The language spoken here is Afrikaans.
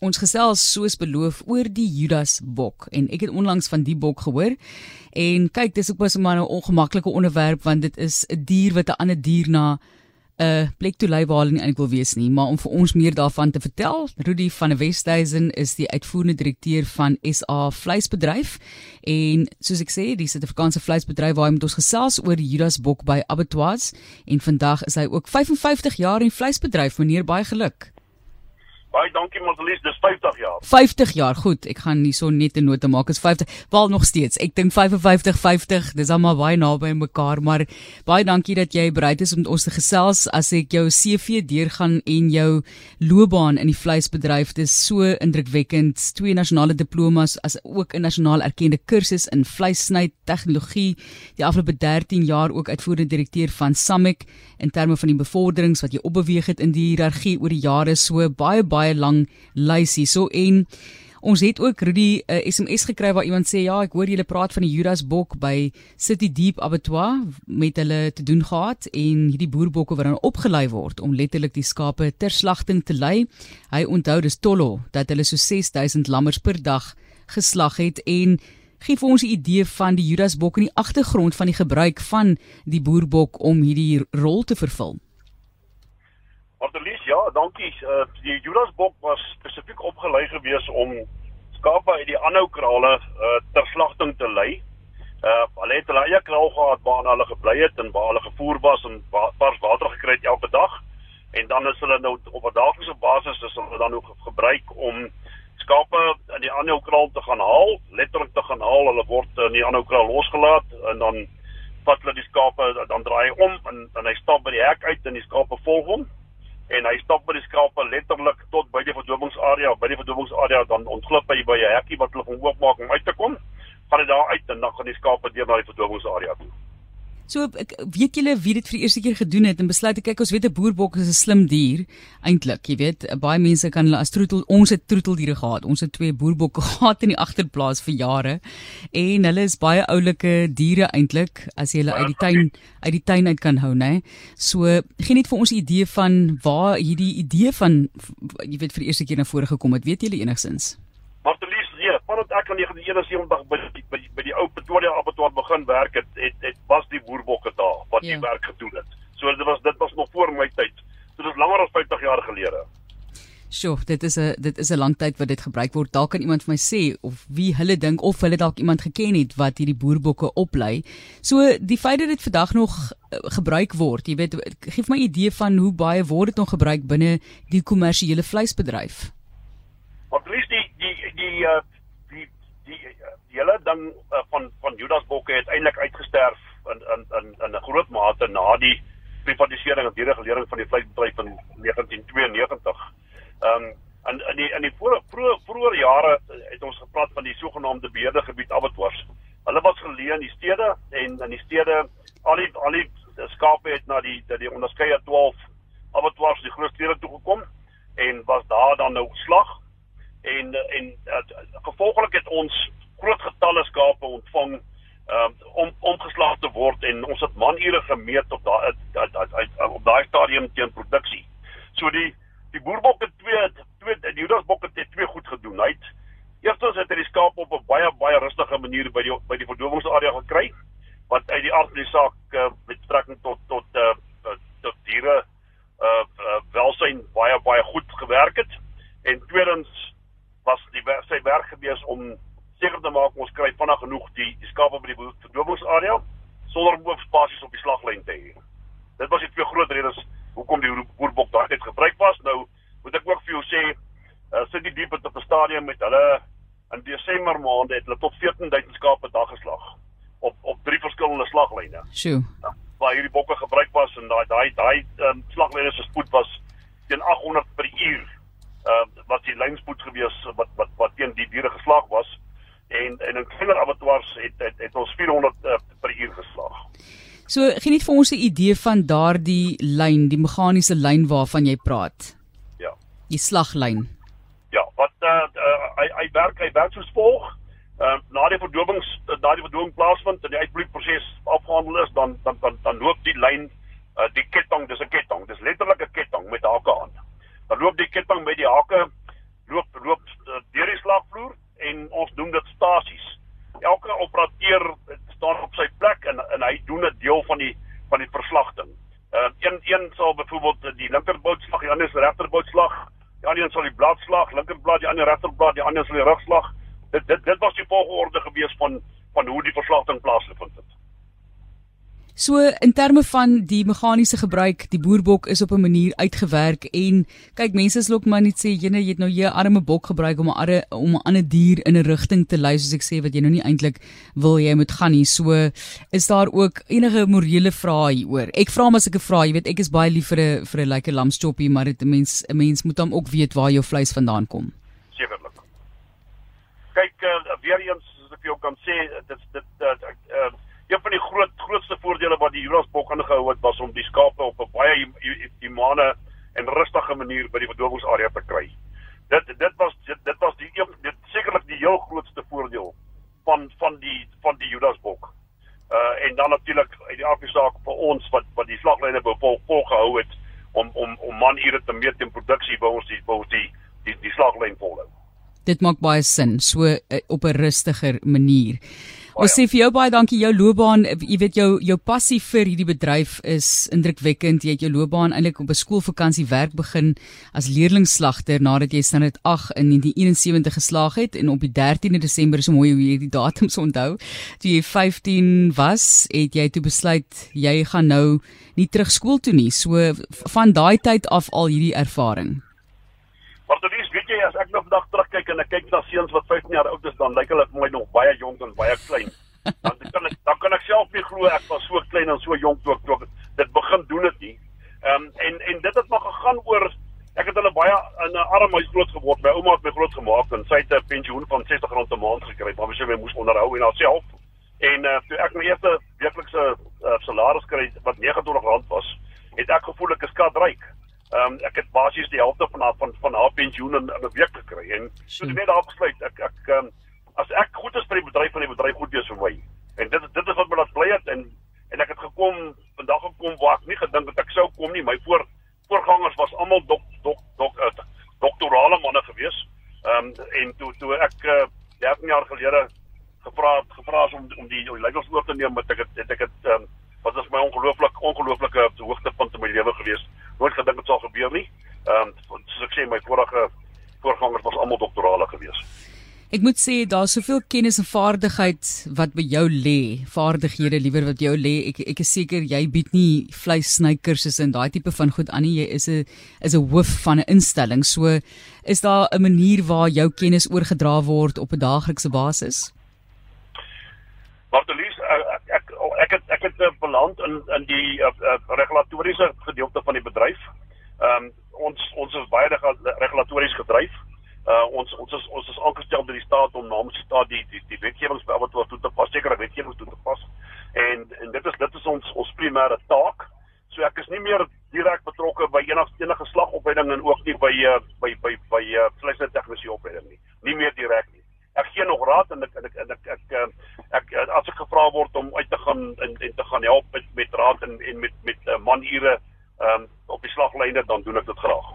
Ons gesels soos beloof oor die Judas bok en ek het onlangs van die bok gehoor. En kyk, dis ook maar 'n ongemaklike onderwerp want dit is 'n dier wat 'n ander dier na 'n plek toe lei waar hulle nie eintlik wil wees nie, maar om vir ons meer daarvan te vertel, Rudy van der Westhuizen is die uitvoerende direkteur van SA Vleisbedryf en soos ek sê, die Suid-Afrikaanse vleisbedryf waar hy met ons gesels oor die Judas bok by abattoirs en vandag is hy ook 55 jaar in vleisbedryf. Meneer, baie geluk. Baie dankie Marlies, dis 50 jaar. 50 jaar, goed. Ek gaan nie so net 'n nota maak as 50. Wel nog steeds. Ek dink 55 50, dis almal baie naby mekaar, maar baie dankie dat jy bereid is om ons te gesels as ek jou CV deurgaan en jou loopbaan in die vleisbedryf. Dis so indrukwekkend. Twee nasionale diplomas as ook 'n nasionaal erkende kursus in vleissny tegnologie. Die afgelope 13 jaar ook uitvoerende direkteur van Samek in terme van die bevorderings wat jy opbeweeg het in die hiërargie oor die jare so baie, baie baie lang lys hierso en ons het ook Rudy 'n uh, SMS gekry waar iemand sê ja, ek hoor julle praat van die Judas bok by City Deep Abattoir met hulle te doen gehad en hierdie boerbokke wat dan opgelei word om letterlik die skape ter slagting te lei. Hy onthou dis tollo dat hulle so 6000 lammers per dag geslag het en gee vir ons 'n idee van die Judas bok en die agtergrond van die gebruik van die boerbok om hierdie rol te vervul. Martelies, ja, dankie. Uh, die Judasbok was spesifiek opgelei gewees om skape uit die aanhou krale uh, ter slagting te lei. Uh, hulle het hulle eie kraal gehad waar hulle gebly het en waar hulle gevoer was en vars water gekry het elke dag. En dan is hulle nou op 'n daaglikse basis is hulle dan ook gebruik om skape in die aanhou kraal te gaan haal, letterlik te gaan haal. Hulle word in die aanhou kraal losgelaat en dan vat hulle die skape dan draai hy om en dan hy stap by die hek uit en die skape volg hom en hy stap by die skape letterlik tot by die verdowingsarea, by die verdowingsarea dan ontglip hy by 'n hekkie wat hulle gaan oopmaak om uit te kom. Gaan hy daar uit en dan gaan die skape deur na die verdowingsarea toe. So ek weet julle wie dit vir die eerste keer gedoen het? En besluit ek kyk ons weet 'n boerbok is 'n slim dier eintlik jy weet. Baie mense kan hulle as troetel ons het troeteldiere gehad. Ons het twee boerbokke gehad in die agterplaas vir jare. En hulle is baie oulike diere eintlik as jy hulle uit die tuin uit die tuin uit kan hou nê so gee net vir ons 'n idee van waar hierdie idee van jy weet vir die eerste keer na vore gekom het. Weet julle enigsins vandat ek aan 1971 by by by die ou Pretoria abattoir begin werk het het, het was die boerbokke daar wat ja. die werk gedoen het. So dit was dit was nog voor my tyd. So dit is langer as 50 jaar gelede. Sjoe, dit is 'n dit is 'n lang tyd wat dit gebruik word. Dalk kan iemand vir my sê of wie hulle dink of hulle dalk iemand geken het wat hierdie boerbokke oplei. So die feit dat dit vandag nog uh, gebruik word, jy weet, gee vir my 'n idee van hoe baie word dit nog gebruik binne die kommersiële vleisbedryf. Wat lees die die die uh, die die hele ding uh, van van Judasbokke het eintlik uitgesterf in in in in 'n groot mate na die privatisering en deregulering van die vleisbedryf in 1992. Ehm um, in in die in die vroeë vroeë jare het ons gepraat van die sogenaamde beheerde gebied abattoirs. Hulle was geleë in die stede en in die stede al die al die skape het na die die onderskeie 12 abattoirs die groot stede toe gekom en was daar dan nou slag en en uh, gevolglik het ons groot getalle skape ontvang um, om omgeslag te word en ons het manure gemeet op daai op daai stadium teen produksie. So die die boerbokke twee twee die Judasbokke het twee goed gedoen. Hy het eerstens het hy die skaap op 'n baie baie rustige manier by die by die verdowingsarea gekry wat uit die aard van die saak uh, met betrekking tot tot uh, tot diere uh, uh welsyn baie baie goed gewerk het. En tweedens was die sy werk gewees om seker te maak ons kry vinnig genoeg die, die skape by die verdowingsarea sonder om spasies op die slaglyn te hê. Dit was die twee groot redes hoekom die boerbok daai net gebruik was. Nou moet ek ook vir jou sê, uh, sit die diep op 'n stadium met hulle in Desember maande het hulle tot 14000 skape per dag geslag op op drie verskillende slaglyne. Sjoe. Ja, waar hierdie bokke gebruik was en daai daai daai um, slaglyne se spoed was teen 800 per uur. Uh wat die lynspoed gewees wat wat wat teen die diere geslag was en en in kleiner abattoirs het, het het ons 400 uh, eh, per uur geslag. So gee net vir ons 'n idee van daardie lyn, die meganiese lyn waarvan jy praat. Ja. Die slaglyn. Ja, wat uh, uh hy hy werk hy werk soos volg. Ehm uh, na die verdowings na die verdowing plaasvind en die uitbloeiproses afgehandel is, dan dan dan dan loop die lyn uh die ketting, dis 'n ketting, dis letterlik 'n ketting met hake aan. Dan loop die ketting met die hake loop loop en ons noem dit stasies. Elke operateur staan op sy plek en en hy doen 'n deel van die van die verslagting. Uh een een sal byvoorbeeld die linkerboutslag, die ander se regterboutslag, die ander sal die bladslag, linkerblad, die ander regterblad, die ander sal die rugslag. Dit dit dit was die volgorde gewees van van hoe die verslagting plaasgevind het. So in terme van die meganiese gebruik, die boerbok is op 'n manier uitgewerk en kyk mense is ook maar net sê jene jy het nou jy arme bok gebruik om 'n ander om 'n ander dier in 'n rigting te lei soos ek sê wat jy nou nie eintlik wil jy moet gaan nie. So is daar ook enige morele vrae hieroor. Ek vra maar as ek 'n vraag, jy weet ek is baie lief vir 'n vir 'n lekker lamstoppie, maar dit 'n mens 'n mens moet dan ook weet waar jou vleis vandaan kom. Sekerlik. Kyk uh, weer eens as ek jou kan sê dit dit uh, uh, een van die groot grootste voordele wat die Jurasbok aangehou het was om die skape op 'n baie humane en rustige manier by die verdowingsarea te kry. Dit, dit was die dit sekerlik die heel grootste voordeel van van die van die Jurasbok. Uh en dan natuurlik uit die afsaak vir ons wat wat die slaglyne bevolk volgehou het om om om manure te meet in produksie by ons die by ons die die, die slaglyn volhou. Dit maak baie sin so uh, op 'n rustiger manier. Ons sê vir jou baie dankie jou loopbaan, jy weet jou jou passie vir hierdie bedryf is indrukwekkend. Jy het jou loopbaan eintlik op 'n skoolvakansie werk begin as leerlingslagter nadat jy standaard 8 in 1971 geslaag het en op die 13de Desember so mooi hoe jy die datums onthou. Toe jy 15 was, het jy toe besluit jy gaan nou nie terug skool toe nie. So van daai tyd af al hierdie ervaring. Maar dit is weet jy as ek nog vandag terugkyk en ek kyk na seuns wat 15 jaar oud is, dan lyk hulle vir my nog baie jonk en baie klein. Dan kan ek dan kan ek self nie glo ek was so klein en so jonk toe ek toe dit begin doen dit nie. Ehm um, en en dit het maar gegaan oor ek het hulle baie in 'n arm huis groot geword. My ouma het my groot gemaak en sy het 'n pensioen van R60 'n maand gekry. Maar sy moes onderhou en haarself. En uh, toe ek my eerste weeklikse uh, salaris kry wat R29 was, het ek gevoel ek is skatryk. Ehm um, ek het basies die helfte van haar van van haar pensioen in, in 'n week gekry en so het net daar besluit ek ek um, as ek goed is vir die bedryf van die bedryf goed wees vir my. En dit dit is wat my laat bly het en en ek het gekom vandag gekom waar ek nie gedink het ek sou kom nie. My voor voorgangers was almal dok dok dok uh, doktorale manne gewees. Ehm um, en toe toe ek uh, eh, 13 jaar gelede gevra gevra om om die leiders oor te neem met ek het, het ek het ehm um, wat was my ongelooflik ongelooflike hoogtepunt in my lewe gewees nooit gedink dit sal gebeur nie. Ehm um, soos ek sê my vorige voorgangers was almal doktorale gewees. Ek moet sê daar's soveel kennis en vaardigheid wat by jou lê, vaardighede liewer wat jou lê. Ek ek is seker jy bied nie vleissny kursusse en daai tipe van goed aan nie. Jy is 'n is 'n hoof van 'n instelling. So is daar 'n manier waar jou kennis oorgedra word op 'n daaglikse basis? Bartolies, ek ek ek het ek het beland in in die uh, uh, regulatoriese gedeelte van die bedryf. Ehm um, ons ons is baie regulatories gedryf. Uh ons ons is ons is aangestel deur die staat om namens die staat die die, die wetgewings wat wat toe te pas, sekere wetgewings toe te pas. En en dit is dit is ons ons primêre taak. So ek is nie meer direk betrokke by enige enige slagopleiding en ook nie by by by by uh, vleisnet tegniese opleiding nie. Nie meer direk nie. Ek gee nog raad en ek en ek en ek, ek, ek, as ek gevra word om gaan en, en te gaan help met met raad en en met met uh, manure ehm um, op die slaglyne dan doen ek dit graag.